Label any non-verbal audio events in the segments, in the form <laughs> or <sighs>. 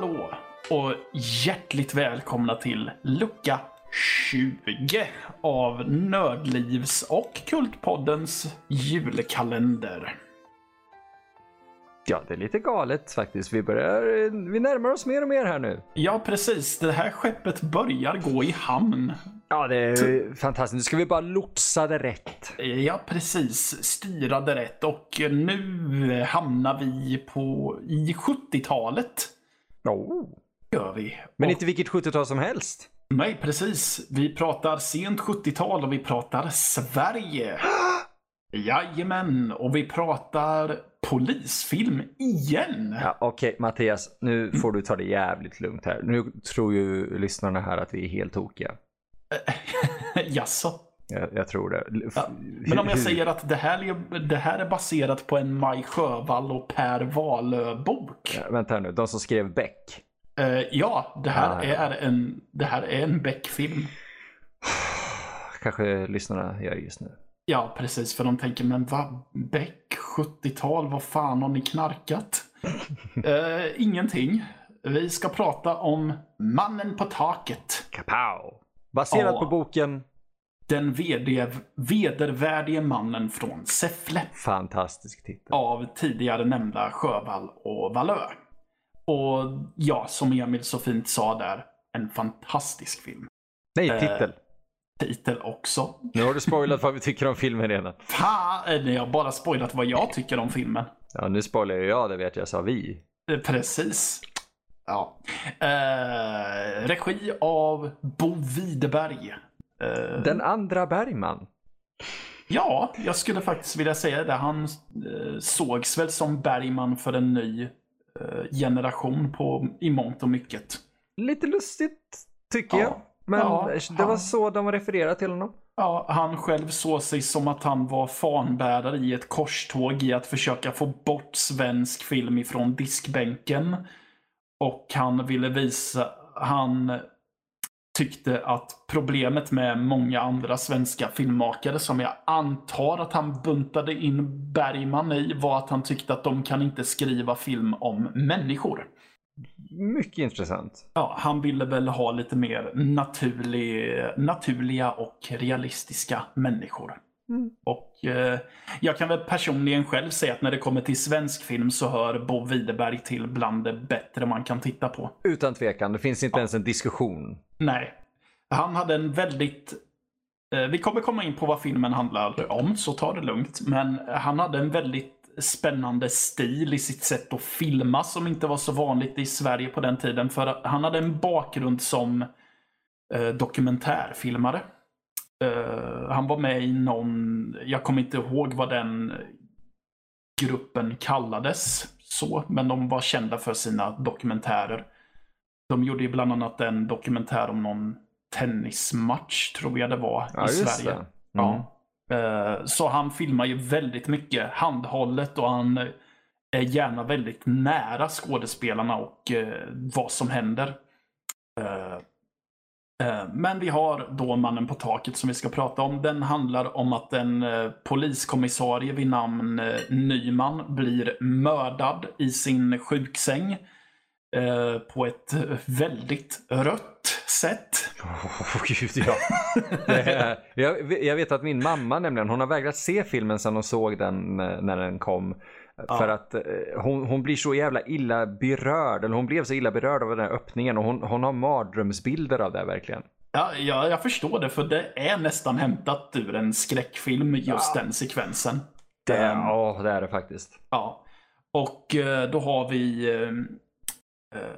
Hallå och hjärtligt välkomna till lucka 20 av Nördlivs och Kultpoddens julkalender. Ja, det är lite galet faktiskt. Vi börjar, vi närmar oss mer och mer här nu. Ja, precis. Det här skeppet börjar gå i hamn. Ja, det är fantastiskt. Nu ska vi bara lotsa det rätt. Ja, precis. Styra det rätt. Och nu hamnar vi på i 70-talet. Oh. Gör vi. Men Och- inte vilket 70-tal som helst. Nej, precis. Vi pratar sent 70-tal och vi pratar Sverige. Jajamän, och vi pratar polisfilm igen. Ja, Okej, Mattias. Nu får du ta det jävligt lugnt här. Nu tror ju lyssnarna här att vi är helt tokiga. <laughs> Jaså? Jag, jag tror det. Ja, Men om jag säger att det här, är, det här är baserat på en Maj Sjövall och Per Wahlöö-bok. Ja, vänta nu, de som skrev Beck. Eh, ja, det här, Ah, ja. Är en, det här är en Beck-film. <sighs> Kanske lyssnarna gör just nu. Ja, precis. För de tänker, men vad? Beck, 70-tal, vad fan har ni knarkat? <laughs> Eh, ingenting. Vi ska prata om Mannen på taket. Kapow! Baserat Ja. på boken. Den vd, vedervärdige mannen från Säffle. Fantastisk titel. Av tidigare nämnda Sjövall och Valö. Och ja, som Emil så fint sa där, en fantastisk film. Nej, Eh. titel. Titel också. Nu har du spoilat vad vi tycker om filmen redan. <laughs> Fan, jag har bara spoilat vad jag tycker om filmen. Ja, nu spoilar ju jag, det vet jag, sa vi. Eh, Precis. Ja. Eh, regi av Bo Widerberg. Eh, Den andra Bergman. Ja, jag skulle faktiskt vilja säga det. Han eh, sågs väl som Bergman för en ny eh, generation på, i mångt och mycket. Lite lustigt, tycker Ja. jag. Men Ja, det var han- så de refererade till honom. Ja, han själv såg sig som att han var fanbärare i ett korståg i att försöka få bort svensk film ifrån diskbänken. Och han ville visa, han tyckte att problemet med många andra svenska filmmakare som jag antar att han buntade in Bergman i var att han tyckte att de kan inte skriva film om människor. Mycket intressant. Ja, han ville väl ha lite mer naturlig, naturliga och realistiska människor. Mm. Och eh, jag kan väl personligen själv säga att när det kommer till svensk film så hör Bo Widerberg till bland det bättre man kan titta på. Utan tvekan, det finns inte ens en diskussion. Nej. Han hade en väldigt... Eh, vi kommer komma in på vad filmen handlar om, så ta det lugnt. Men han hade en väldigt spännande stil i sitt sätt att filma som inte var så vanligt i Sverige på den tiden. För han hade en bakgrund som eh, dokumentärfilmare. Eh, han var med i någon, jag kommer inte ihåg vad den gruppen kallades så, men de var kända för sina dokumentärer. De gjorde ju bland annat en dokumentär om någon tennismatch, tror jag det var, Ja, i Sverige. Mm. Ja. Eh, Så han filmar ju väldigt mycket handhållet och han är gärna väldigt nära skådespelarna och eh, vad som händer. Eh, men vi har då Mannen på taket som vi ska prata om. Den handlar om att en eh, poliskommissarie vid namn eh, Nyman blir mördad i sin sjuksäng på ett väldigt rött sätt. <laughs> Oh, gud ja. Är, jag, jag vet att min mamma nämligen, hon har vägrat se filmen sedan hon såg den när den kom. För att eh, hon, hon blir så jävla illa berörd, eller hon blev så illa berörd av den här öppningen och hon, hon har mardrömsbilder av det här verkligen. Ja, ja, jag förstår det, för det är nästan hämtat ur en skräckfilm, just den sekvensen. Det, Ehm, ja, det är det faktiskt. Ja. Och eh, då har vi eh, eh,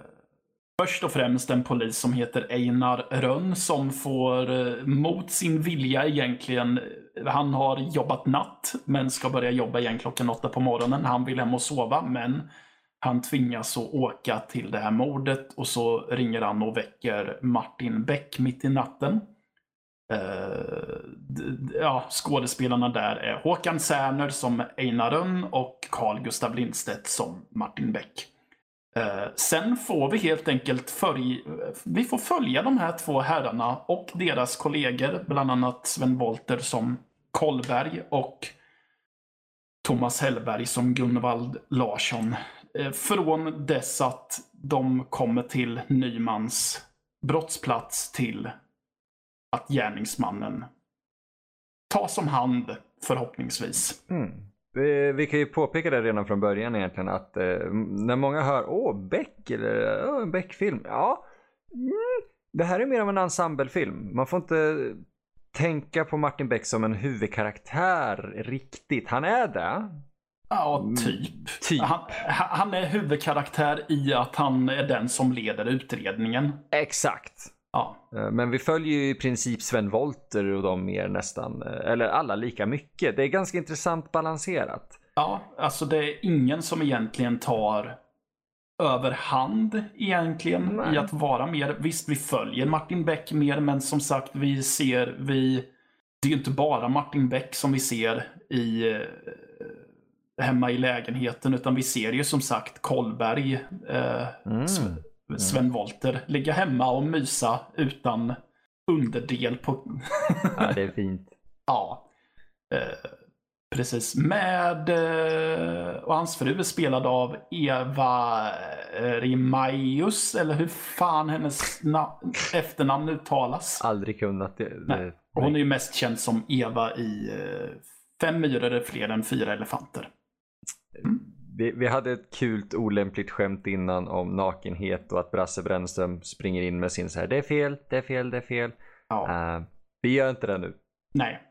först och främst en polis som heter Einar Rönn som får eh, mot sin vilja egentligen, han har jobbat natt men ska börja jobba igen klockan åtta på morgonen. Han vill hem och sova men han tvingas att åka till det här mordet och så ringer han och väcker Martin Beck mitt i natten. Eh, ja, skådespelarna där är Håkan Särner som Einar Rönn och Carl Gustav Lindstedt som Martin Beck. Eh, sen får vi helt enkelt följ, vi får följa de här två herrarna och deras kollegor, bland annat Sven Wollter som Kollberg och Thomas Hellberg som Gunvald Larsson eh, från dess att de kommer till Nymans brottsplats till att gärningsmannen tas om hand förhoppningsvis. Mm. Vi, vi, kan ju påpeka det redan från början egentligen att eh, när många hör åh Beck eller åh, en Beck-film. Ja, mm, det här är mer av en ensemblefilm. Man får inte tänka på Martin Beck som en huvudkaraktär riktigt. Han är det. Ja, typ. typ. Han, han är huvudkaraktär i att han är den som leder utredningen. Exakt. Ja. Eh, men vi följer ju i princip Sven Volter och de mer nästan, eh, eller alla lika mycket. Det är ganska intressant balanserat. Ja, alltså det är ingen som egentligen tar överhand egentligen Nej. i att vara mer. Visst, vi följer Martin Beck mer, men som sagt, vi ser, vi... Det är ju inte bara Martin Beck som vi ser i eh, hemma i lägenheten, utan vi ser ju som sagt Kolberg, eh, mm. Sven Volter, ligga hemma och mysa utan underdel på... ja, det är fint. <laughs> ja. Eh, Precis. Med, eh, och hans fru är spelad av Eva eh, Rimaius, eller hur fan hennes efternamn uttalas. Aldrig kunnat det. det Hon är ju mest känd som Eva i eh, Fem myror är fler än fyra elefanter. Mm. Vi, vi, hade ett kul olämpligt skämt innan om nakenhet och att Brasse Brännström springer in med sin så här, det är fel, det är fel, det är fel. Ja. Uh, vi gör inte det nu. Nej.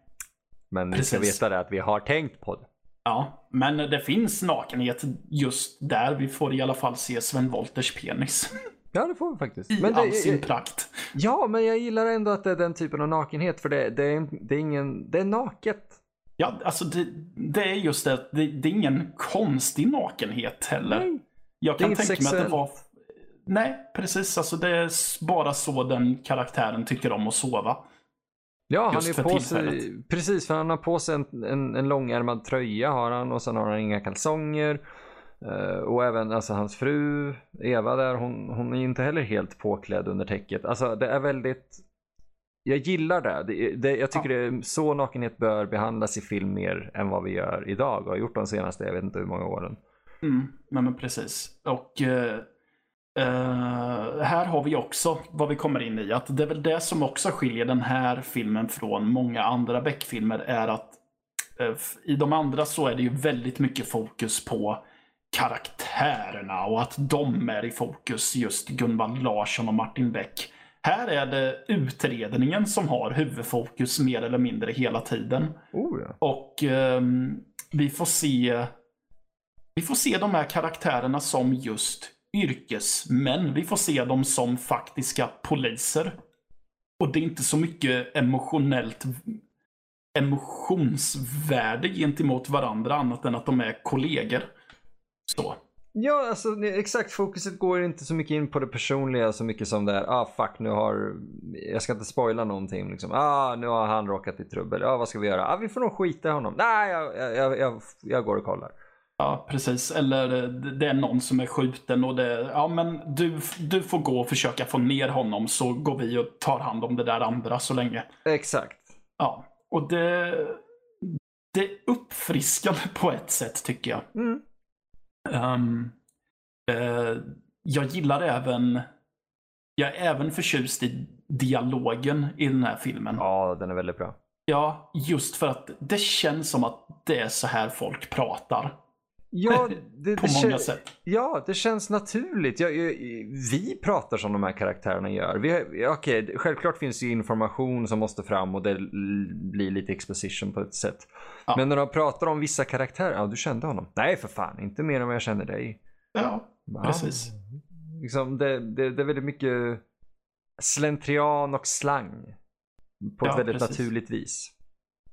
Men Precis. ni ska veta det att vi har tänkt på det. Ja, men det finns nakenhet just där. Vi får i alla fall se Sven Wolters penis. <laughs> Ja, det får vi faktiskt. I men all sin prakt. Ja, men jag gillar ändå att det är den typen av nakenhet. För det, det, är, det är ingen, det är naket. Ja, alltså det, det är just det. det. Det är ingen konstig nakenhet heller. Nej. Jag kan tänka mig att det var... Nej, precis. Alltså det är bara så den karaktären tycker om att sova. Ja, han är på sig, precis för han har på sig en, en, en långärmad tröja har han och sen har han inga kalsonger. Uh, och även alltså, hans fru Eva där, hon, hon är inte heller helt påklädd under täcket. Alltså det är väldigt jag gillar det. det, det jag tycker ja. det, så nakenhet bör behandlas i film mer än vad vi gör idag och har gjort de senaste, jag vet inte hur många åren. Mm, men precis. Och uh, Uh, här har vi också vad vi kommer in i. Att det är väl det som också skiljer den här filmen från många andra Beck-filmer är att uh, i de andra så är det ju väldigt mycket fokus på karaktärerna och att de är i fokus, just Gunvald Larsson och Martin Beck. Här är det utredningen som har huvudfokus mer eller mindre hela tiden. Oh, ja. Och um, vi får se vi får se de här karaktärerna som just yrkesmän. Vi får se dem som faktiska poliser. Och det är inte så mycket emotionellt emotionsvärde gentemot varandra annat än att de är kollegor. Så. Ja, alltså exakt. Fokuset går inte så mycket in på det personliga så mycket som det är, ah fuck nu har, jag ska inte spoila någonting liksom. Ah nu har han råkat i trubbel, ah vad ska vi göra? Ah vi får nog skita i honom. Nej, jag, jag, jag, jag går och kollar. Ja, precis. Eller eh, det är någon som är skjuten och det ja men du, du får gå och försöka få ner honom så går vi och tar hand om det där andra så länge. Exakt. Ja, och det, det är uppfriskande på ett sätt tycker jag. Mm. Um, uh, jag gillar även, jag är även förtjust i dialogen i den här filmen. Ja, den är väldigt bra. Ja, just för att det känns som att det är så här folk pratar. Ja, <laughs> det, på det många sätt. Ja, det känns naturligt. Ja, vi pratar som de här karaktärerna gör. Vi, okay, självklart finns det information som måste fram och det blir lite exposition på ett sätt. Ja. Men när de pratar om vissa karaktärer, ja du kände honom. Nej för fan, inte mer än vad jag känner dig. Ja, ja. precis. Liksom, det, det, det, är väldigt mycket slentrian och slang. På ett väldigt precis. naturligt vis.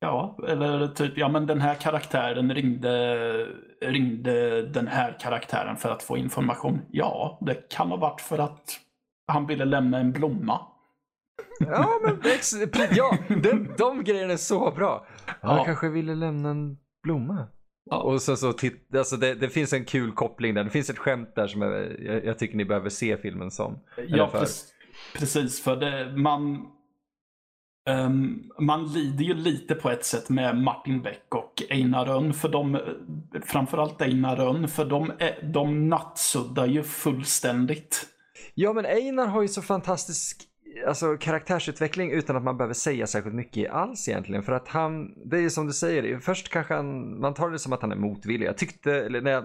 Ja, eller typ, ja men den här karaktären ringde, ringde den här karaktären för att få information. Ja, det kan ha varit för att han ville lämna en blomma. Ja, men ja, den, de grejerna är så bra. Han ja. kanske ville lämna en blomma. Ja. Och så, så titt, alltså det, det, finns en kul koppling där. Det finns ett skämt där som jag, jag, tycker ni behöver se filmen som. Ja, precis. För det, man, Um, man lider ju lite på ett sätt med Martin Beck och Einar Rönn, för de, framförallt Einar Rönn, för de, de nattsuddar ju fullständigt. Ja, men Einar har ju så fantastisk alltså, karaktärsutveckling utan att man behöver säga särskilt mycket alls egentligen. För att han, det är ju som du säger, först kanske han, man tar det som att han är motvillig. Jag tyckte, eller när jag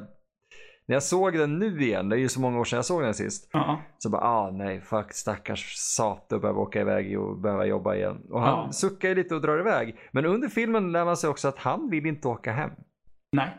när jag såg den nu igen, det är ju så många år sedan jag såg den sist. Uh -huh. Så bara, ah nej, fuck stackars Sato behöver åka iväg och behöva jobba igen. Och han uh -huh. suckar ju lite och drar iväg. Men under filmen lär man sig också att han vill inte åka hem. Nej.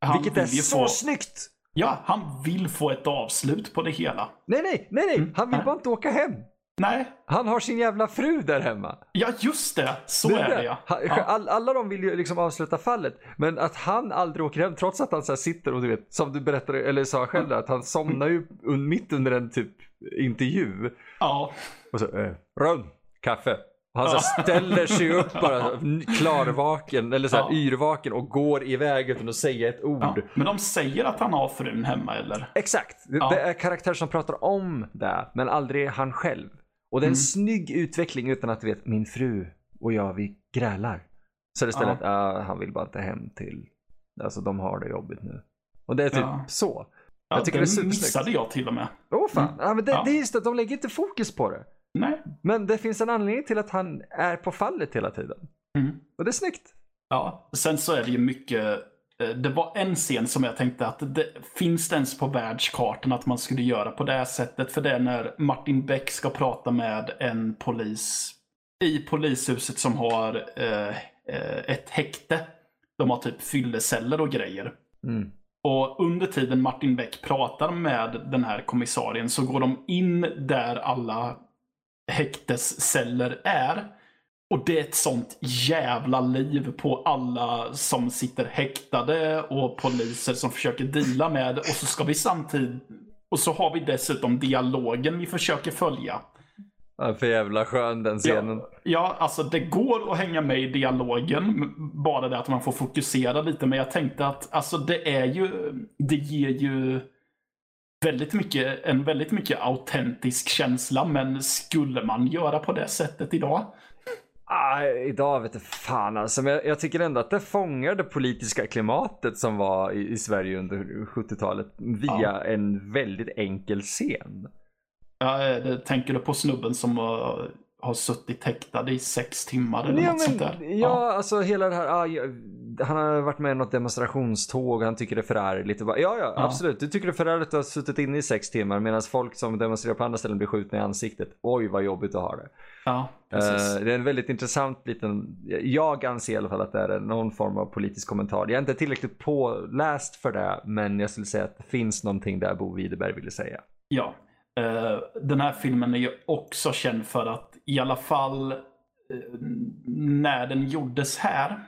Han Vilket är så få... snyggt! Ja, han vill få ett avslut på det hela. Nej, nej, nej, nej. Mm. Han vill bara inte åka hem. Nej. Han har sin jävla fru där hemma. Ja, just det. Så det är det, ja. All, alla de vill ju liksom avsluta fallet. Men att han aldrig åker hem, trots att han så sitter och du vet, som du berättade, eller sa själv där, att han somnar ju mitt under en typ intervju. Ja. Och så, eh, Rönn, kaffe. Han så ställer sig upp bara klarvaken eller så här, ja. yrvaken och går iväg utan att säga ett ord. Ja. Men de säger att han har frun hemma eller? Exakt. Ja. Det är karaktärer som pratar om det men aldrig han själv. Och det är en mm. snygg utveckling utan att du vet min fru och jag vi grälar. Så det istället, ja. uh, han vill bara inte hem till, alltså de har det jobbigt nu. Och det är typ så. Ja, jag tycker det, det missade jag till och med. Åh oh, fan, mm. ja, men det, det är just det, de lägger inte fokus på det. Nej. Men det finns en anledning till att han är på fallet hela tiden. Mm. Och det är snyggt. Ja, sen så är det ju mycket det var en scen som jag tänkte att det finns det ens på världskartan att man skulle göra på det här sättet. För det är när Martin Beck ska prata med en polis i polishuset som har eh, eh ett häkte. De har typ fylleceller och grejer. Mm. Och under tiden Martin Beck pratar med den här kommissarien så går de in där alla häktesceller är. Och det är ett sånt jävla liv på alla som sitter häktade och poliser som försöker dela med. Och så ska vi samtidigt... Och så har vi dessutom dialogen vi försöker följa. Ja, för jävla skön den scenen. Ja, ja, alltså det går att hänga med i dialogen. Bara det att man får fokusera lite. Men jag tänkte att alltså det är ju... Det ger ju väldigt mycket, en väldigt mycket autentisk känsla. Men skulle man göra på det sättet idag? Ah, idag vet jag fan alltså. Men jag, jag, tycker ändå att det fångar det politiska klimatet som var i, i Sverige under 70-talet via ja. en väldigt enkel scen. Ja, det, tänker du på snubben som var har suttit häktad i sex timmar eller ja, något men, sånt där. Ja, ja, alltså hela det här. Ah, han har varit med i något demonstrationståg. Han tycker det är förargligt. Ja, ja, ja, absolut. Du tycker det är förargligt att ha suttit inne i sex timmar medan folk som demonstrerar på andra ställen blir skjutna i ansiktet. Oj, vad jobbigt att ha det. Ja, precis. Uh, det är en väldigt intressant liten. Jag anser i alla fall att det är någon form av politisk kommentar. Jag är inte tillräckligt påläst för det, men jag skulle säga att det finns någonting där Bo Widerberg ville säga. Ja, uh, den här filmen är ju också känd för att i alla fall eh, när den gjordes här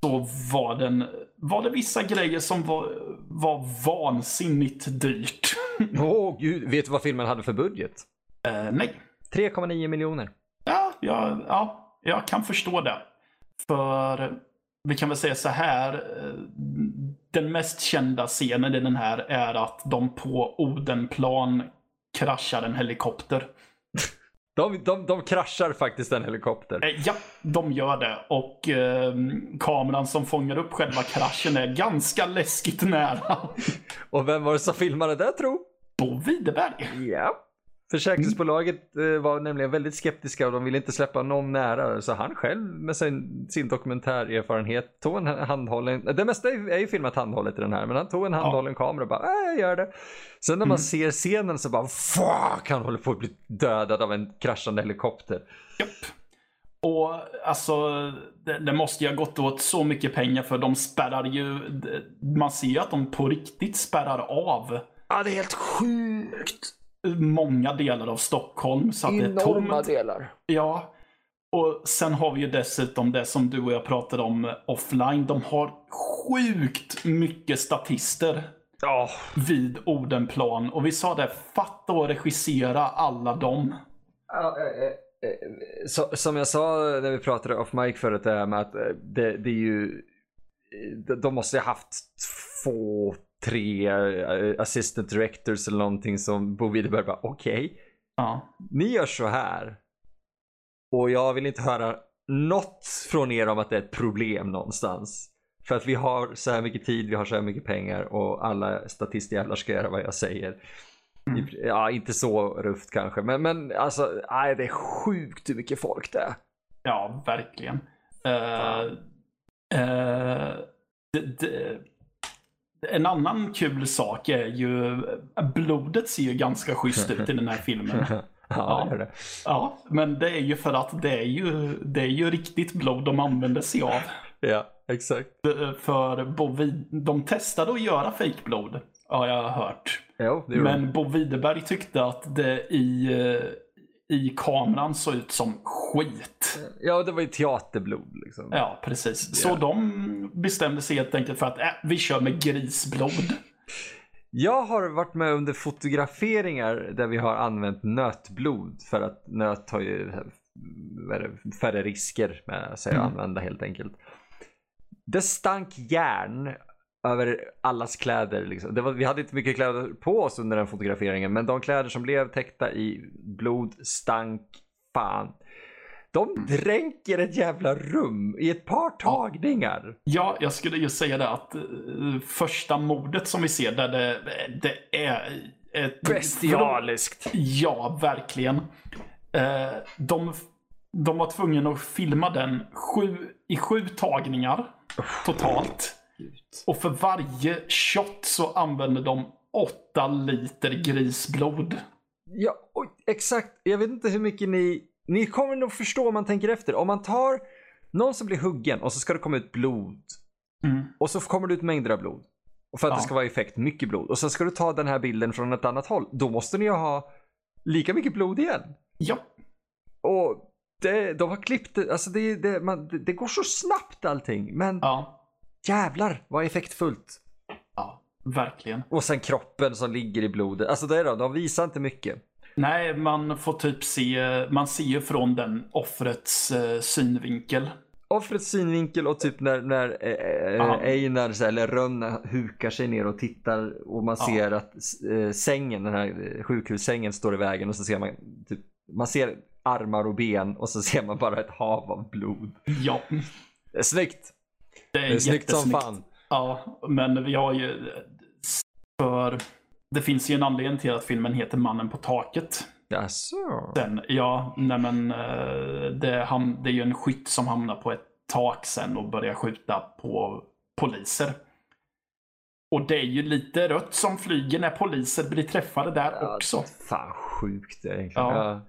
så var, den, var det vissa grejer som var, var vansinnigt dyrt. <laughs> Åh oh, gud, vet du vad filmen hade för budget? Uh, nej. 3,9 miljoner. Ja, ja, ja, jag kan förstå det. För vi kan väl säga så här. Eh, den mest kända scenen i den här är att de på Odenplan kraschar en helikopter. De, de, de kraschar faktiskt en helikopter. Eh, ja, de gör det. Och eh, kameran som fångar upp själva kraschen är ganska läskigt nära. Och vem var det som filmade det tro? Bo Widerberg. Ja. Försäkringsbolaget eh, var nämligen väldigt skeptiska och de ville inte släppa någon nära. Så han själv med sin, sin dokumentärerfarenhet tog en handhållen, det mesta är ju filmat handhållet i den här, men han tog en handhållen ja. kamera och bara, äh, jag gör det. Sen när man mm. ser scenen så bara, fuck, han håller på att bli dödad av en kraschande helikopter. Japp. Och alltså, det, det, måste ju ha gått åt så mycket pengar för de spärrar ju, man ser ju att de på riktigt spärrar av. Ja, det är helt sjukt många delar av Stockholm. Så att Enorma det är tomt. delar. Ja. Och sen har vi ju dessutom det som du och jag pratade om offline. De har sjukt mycket statister. Oh. Vid Odenplan. Och vi sa det, fatta att regissera alla dem. Ja, eh, eh, så, som jag sa när vi pratade off mic förut, det här med att det, det är ju de måste ha haft två, tre eh, assistant directors eller någonting som Bo Widerberg bara okej. Okay, ja. Ni gör så här. Och jag vill inte höra något från er om att det är ett problem någonstans. För att vi har så här mycket tid, vi har så här mycket pengar och alla statistjävlar ska göra vad jag säger. Mm. Ja, inte så rufft kanske, men, men alltså, nej, det är sjukt hur mycket folk det är. Ja, verkligen. Uh, uh, det, det, en annan kul sak är ju, blodet ser ju ganska schysst ut i den här filmen. ja, <laughs> Ja. det det. Ja, men det är ju för att det är ju, det är ju riktigt blod de använder sig av. Ja, exakt. För bovid, de testade att göra fejkblod, har jag hört. Jo. Men Bo Widerberg tyckte att det i, eh, i kameran såg ut som skit. Ja, det var ju teaterblod liksom. Ja, precis. Så Ja. de bestämde sig helt enkelt för att äh, vi kör med grisblod. Jag har varit med under fotograferingar där vi har använt nötblod för att nöt har ju färre risker med sig att Mm. använda helt enkelt. Det stank järn över allas kläder. Liksom. Var, vi hade inte mycket kläder på oss under den fotograferingen men de kläder som blev täckta i blod stank fan. De dränker ett jävla rum i ett par tagningar. Ja, jag skulle ju säga det att eh, första mordet som vi ser där det, det är ett... Bestialiskt. Ja, verkligen. Eh, de, de var tvungna att filma den sju, i sju tagningar totalt. Och för varje shot så använde de åtta liter grisblod. Ja, exakt. Jag vet inte hur mycket ni... Ni kommer nog förstå om man tänker efter. Om man tar någon som blir huggen och så ska det komma ut blod. Mm. Och så kommer det ut mängder av blod. Och för att Ja. det ska vara effekt, mycket blod. Och sen ska du ta den här bilden från ett annat håll. Då måste ni ju ha lika mycket blod igen. Ja, Och det, de har klippt alltså det, det, man, det, det går så snabbt allting. Men ja, jävlar vad effektfullt. ja, verkligen. Och sen kroppen som ligger i blodet. Alltså det är då, de visar inte mycket. Nej, man får typ se, man ser ju från den offrets eh, synvinkel. offrets synvinkel och typ när, när eh, Ja. eh, Einar så här, eller Rönn hukar sig ner och tittar och man ser att eh, sängen, den här eh, sjukhussängen står i vägen och så ser man typ, man ser armar och ben och så ser man bara ett hav av blod. Ja, snyggt! Det är, Det är snyggt som fan. Ja, men vi har ju... För det finns ju en anledning till att filmen heter Mannen på taket. Jaså? Sen, ja, nej men eh, det, ham- det är ju en skytt som hamnar på ett tak sen och börjar skjuta på poliser. Och det är ju lite rött som flyger när poliser blir träffade där också. Fan sjukt egentligen. Ja.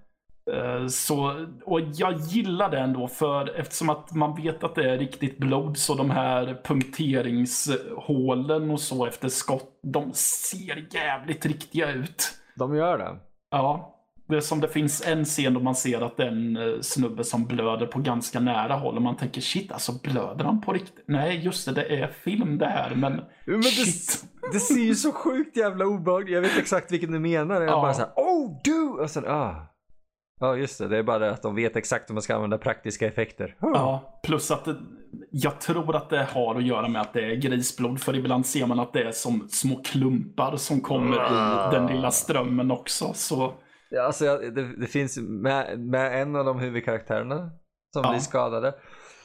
Eh, Så, och jag gillar det ändå för eftersom att man vet att det är riktigt blod så de här punkteringshålen och så efter skott, de ser jävligt riktiga ut. De gör det. Ja, det är som det finns en scen då man ser att det är en eh, snubbe som blöder på ganska nära håll och man tänker shit alltså blöder han på riktigt? Nej just det, det är film det här men, Men det, shit. det ser ju så sjukt jävla obehagligt Jag vet exakt vilken du menar. Jag Ja. bara såhär, oh du! Och sen, ah. Ja just det, det är bara det att de vet exakt hur man ska använda praktiska effekter. Oh. Ja, plus att det, jag tror att det har att göra med att det är grisblod. För ibland ser man att det är som små klumpar som kommer i den lilla strömmen också. Så Ja, alltså, det, det finns med, med en av de huvudkaraktärerna som Ja. blir skadade.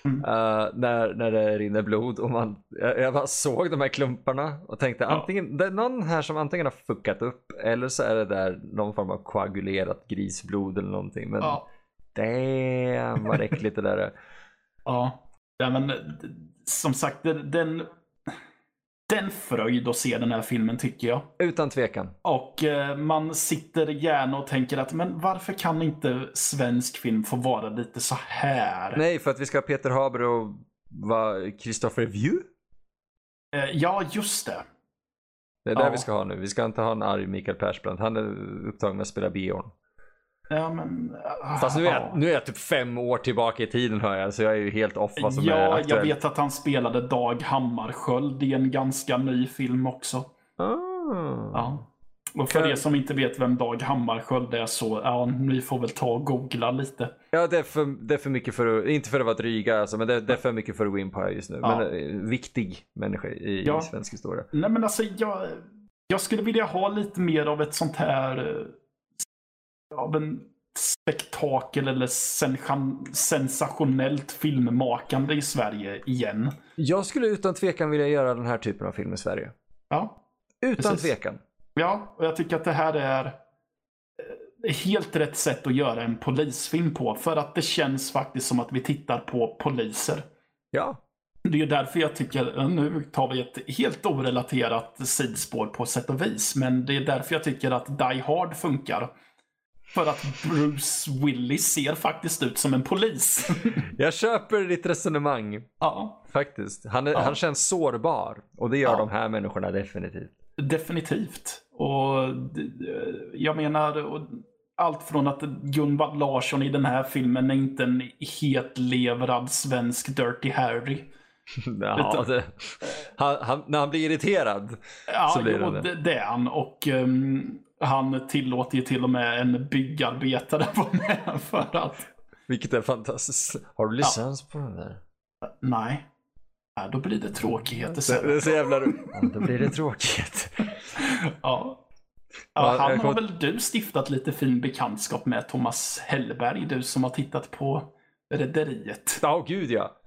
Mm. eh, när, när det rinner blod och man, jag, jag bara såg de här klumparna och tänkte Ja. antingen, det är någon här som antingen har fuckat upp eller så är det där någon form av koagulerat grisblod eller någonting. Men ja, damn vad äckligt det där är. <laughs> ja. ja men, som sagt, den, den fröjd att se den här filmen tycker jag. Utan tvekan. Och eh, man sitter gärna och tänker att men varför kan inte svensk film få vara lite så här? Nej, för att vi ska ha Peter Haber och vad, Christopher View? Eh, ja, just det. Det är där Ja. vi ska ha nu. Vi ska inte ha en arg Mikael Persbrandt. Han är upptagen med att spela Björn. Ja, men... ah, Fast nu är, ja. jag, nu är jag typ fem år tillbaka i tiden hör jag, så jag är ju helt off vad som är Ja, jag vet att han spelade Dag Hammarskjöld i en ganska ny film också. Ah. Ja. Och för Kan- er som inte vet vem Dag Hammarskjöld är så, ja, ni får väl ta och googla lite. Ja, det är, för, det är för mycket för att, inte för att vara dryga alltså, men det, det är för mycket för att gå in på här just nu. Ja. Men eh, viktig människa i, Ja. svensk historia. Nej men alltså, jag, jag skulle vilja ha lite mer av ett sånt här, eh, av en spektakel eller sen- sensationellt filmmakande i Sverige igen. Jag skulle utan tvekan vilja göra den här typen av film i Sverige. Ja, Utan Precis. tvekan. ja och jag tycker att det här är eh, helt rätt sätt att göra en polisfilm på. För att det känns faktiskt som att vi tittar på poliser. Ja. Det är därför jag tycker, nu tar vi ett helt orelaterat sidspår på sätt och vis, men det är därför jag tycker att Die Hard funkar. För att Bruce Willis ser faktiskt ut som en polis. <laughs> Jag köper ditt resonemang. ja, Faktiskt. Han, är, Ja. han känns sårbar. Och det gör Ja. de här människorna definitivt. definitivt. Och eh, jag menar, och allt från att Gunvald Larsson i den här filmen är inte en hetlevrad svensk Dirty Harry. <laughs> Ja, det, han, han, när han blir irriterad. Ja, Så blir jo, det det. det, det är han. Och ehm, han tillåter ju till och med en byggarbetare vara med <laughs> för att... Vilket är fantastiskt. Har du licens på den där? Nej. Ja, då blir det tråkigheter Det, sen. det är så jävla. Ja, då blir det tråkigt. Ja. Ja, Ja, han har väl du stiftat lite fin bekantskap med Thomas Hellberg, du som har tittat på Rederiet. Ja, gud ja. <laughs>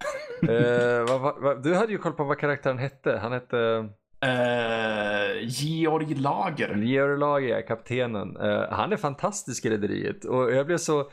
Eh, vad, vad, du hade ju koll på vad karaktären hette. Han hette Eh, Georg Lager. Georg Lager, kaptenen. Eh, han är fantastisk i Rederiet. Och jag blev så...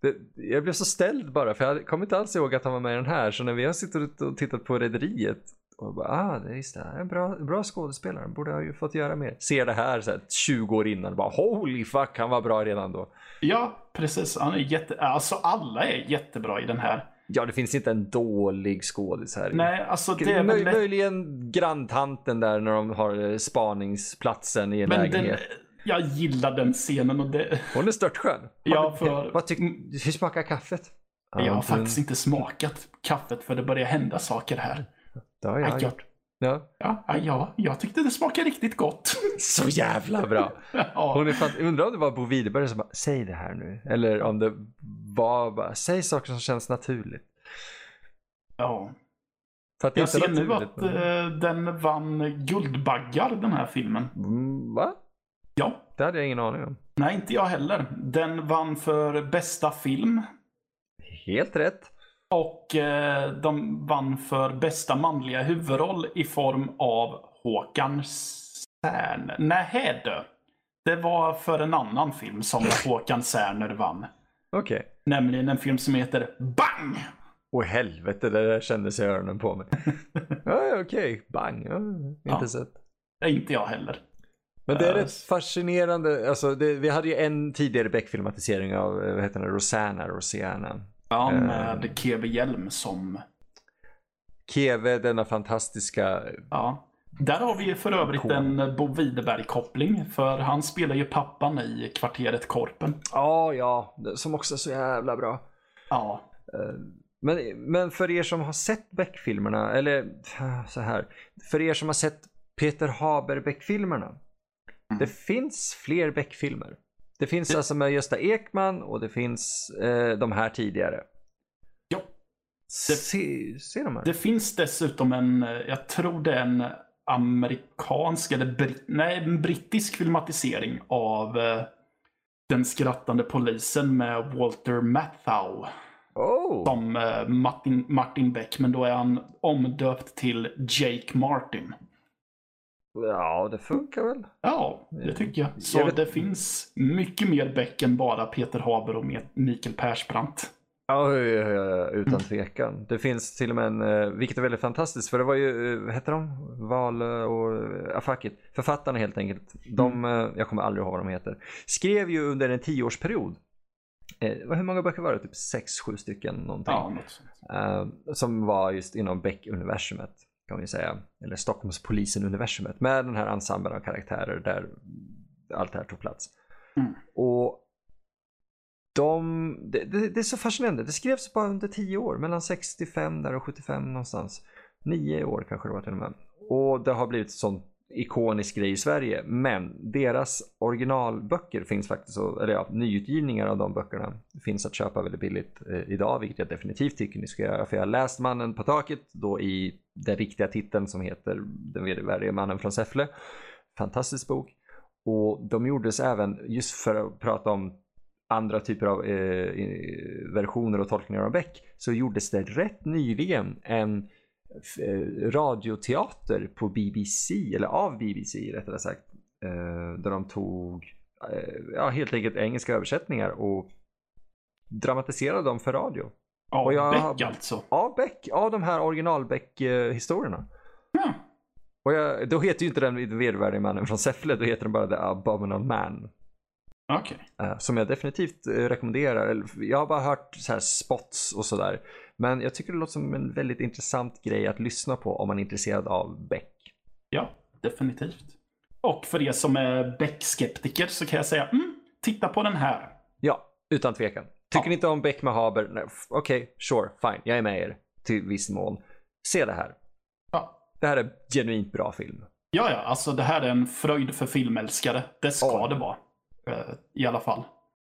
Det, jag blev så ställd bara, för jag kommer inte alls ihåg att han var med i den här. Så när vi har suttit och tittat på Rederiet och bara, ah, det är just det, han är en bra, bra skådespelare, borde ha ju fått göra mer. Ser det här, så här 20 år innan, bara holy fuck, han var bra redan då. Ja, precis. Han är jätte... Alltså alla är jättebra i den här. Ja, det finns inte en dålig skådis här. Nej, alltså det är Möj, väl möjligen granntanten där när de har eh, spaningsplatsen i en Men den, lägenhet. jag gillar den scenen och det... Hon är störtskön. Ja, för- Vad tyck, hur smakar kaffet? Jag har faktiskt inte smakat kaffet för det börjar hända saker här. Det har Ja, jag ja, gjort. Ja. ja, ja, jag tyckte det smakade riktigt gott. Så jävla bra. <laughs> Hon är fan, undrar om det var Bo Widerberg som bara, säg det här nu. Eller om det var bara, säg saker som känns naturligt. ja. För att Jag ser nu att men- eh, den vann Guldbaggar, den här filmen. Mm, Va? Ja. Det hade jag ingen aning om. Nej, inte jag heller. Den vann för bästa film. Helt rätt. Och eh, de vann för bästa manliga huvudroll i form av Håkan Särn. Nej, du. Det var för en annan film som Håkan Särner vann. Okej. Nämligen en film som heter Bang! Åh helvete, det där kändes i öronen på mig. <laughs> ja, okej. Bang. Ja, inte Ja. sett. Det inte jag heller. Men det är Eh, rätt fascinerande. Alltså, det, vi hade ju en tidigare Beck-filmatisering av, eh, vad heter den, Rosanna, Rosiana. Ja, Eh. med Keve Hjelm som... Keve, denna fantastiska Ja. Där har vi för övrigt en Bo Widerberg-koppling. För han spelar ju pappan i Kvarteret Korpen. Ja, ja, som också är så jävla bra. Ja. Eh, Men, men för er som har sett Beck-filmerna, eller äh, så här. För er som har sett Peter Haber Beck-filmerna. Det finns fler Beck-filmer. Det finns alltså med Gösta Ekman och det finns eh, de här tidigare. Ja. Se, se de här. Det finns dessutom en, eh, jag tror det är en amerikansk eller brit, nej, en brittisk filmatisering av eh, Den skrattande polisen med Walter Matthau oh. som eh, Martin, Martin Beck, men då är han omdöpt till Jake Martin. Ja, det funkar väl. Ja, det tycker jag. Så Jag vet- det finns mycket mer Beck än bara Peter Haber och Mikael Persbrandt. Ja, utan tvekan. Det finns till och med en, eh, vilket är väldigt fantastiskt, för det var ju, eh, vad heter de? Val eh, och, ja fuck it. Författarna helt enkelt. De, eh, jag kommer aldrig ihåg vad de heter. Skrev ju under en tioårsperiod. Eh, hur många böcker var det? Typ sex, sju stycken någonting. Ja, något sånt. Eh, som var just inom Beck-universumet. Kan vi säga. Eller Stockholmspolisen-universumet. Med den här ensemblen av karaktärer där allt det här tog plats. Mm. Och de, det, det, det är så fascinerande. Det skrevs bara under 10 år. Mellan 65 där och 75 någonstans. 9 år kanske det var till och med. Och det har blivit en sån ikonisk grej i Sverige. Men deras originalböcker finns faktiskt, eller ja, nyutgivningar av de böckerna finns att köpa väldigt billigt eh, idag. Vilket jag definitivt tycker ni ska göra. För jag har läst Mannen på taket då i den riktiga titeln som heter Den vedervärdige mannen från Säffle. Fantastisk bok. Och de gjordes även, just för att prata om andra typer av eh, versioner och tolkningar av Beck så gjordes det rätt nyligen en eh, radioteater på BBC, eller av BBC rättare sagt, eh, där de tog eh, ja, helt enkelt engelska översättningar och dramatiserade dem för radio. Av jag Beck alltså? Av Beck, av de här original Beck-historierna. Ja. Och jag, då heter ju inte den vedervärdige mannen från Säffle, då heter den bara The Abominable Man. Eh, som jag definitivt eh, rekommenderar. Jag har bara hört så här spots och sådär. Men jag tycker det låter som en väldigt intressant grej att lyssna på om man är intresserad av Beck. Ja, definitivt. Och för er som är Beck-skeptiker så kan jag säga, mm, titta på den här. Ja, utan tvekan. Tycker Ja. ni inte om Beck med Haber? Okej, sure, fine. Jag är med er till viss mån. Se det här. Ja. Det här är genuint bra film. Ja, ja, alltså det här är en fröjd för filmälskare. Det ska Ja. det vara. Eh, I alla fall.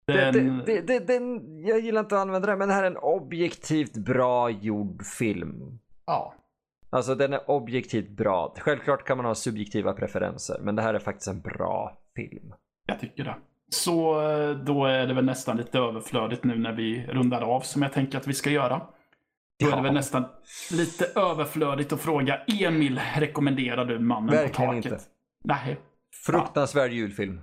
Den... det, det, den, jag gillar inte att använda det, men det här är en objektivt bra gjord film. Ja. Alltså den är objektivt bra. Självklart kan man ha subjektiva preferenser, men det här är faktiskt en bra film. Jag tycker det. Så eh, då är det väl nästan lite överflödigt nu när vi rundar av som jag tänker att vi ska göra. Då är det Ja. väl nästan lite överflödigt att fråga Emil, rekommenderar du Mannen Verkligen på taket? inte. Nej. Fruktansvärd julfilm.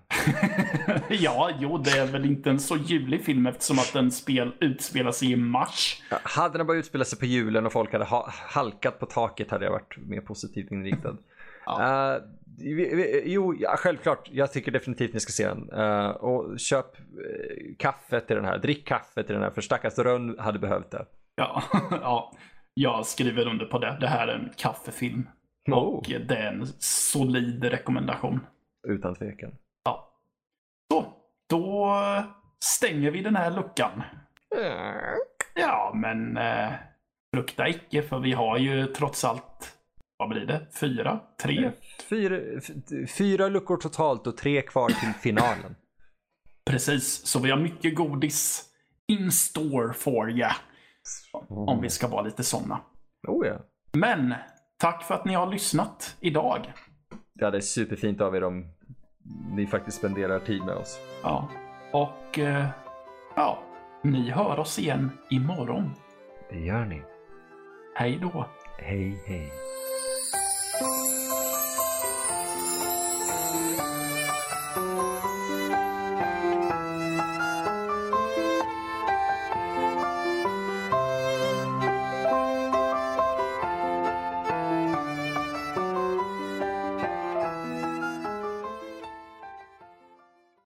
Ja, jo, det är väl inte en så julig film eftersom att den spel utspelar sig i mars. Hade den bara utspelat sig på julen och folk hade ha halkat på taket hade jag varit mer positivt inriktad. <laughs> Ja. Eh, vi- jo, ja, självklart. Jag tycker definitivt ni ska se den. Eh, och köp uh, kaffe till den här. Drick kaffe till den här, för stackars Rönn hade behövt det. Ja, <laughs> ja, jag skriver under på det. Det här är en kaffefilm. Oh, Och det är en solid rekommendation. utan tvekan. Då stänger vi den här luckan. Ja, men eh, frukta icke, för vi har ju trots allt, vad blir det? Fyra? Tre? Fyra, f- fyra luckor totalt och tre kvar till <laughs> finalen. Precis, så vi har mycket godis in store for ya. Om vi ska vara lite sådana. Oh ja. Men, tack för att ni har lyssnat idag. Ja, det är superfint av er om ni faktiskt spenderar tid med oss. Ja, och eh, ja, ni hör oss igen imorgon. Det gör ni. Hej då. Hej, hej.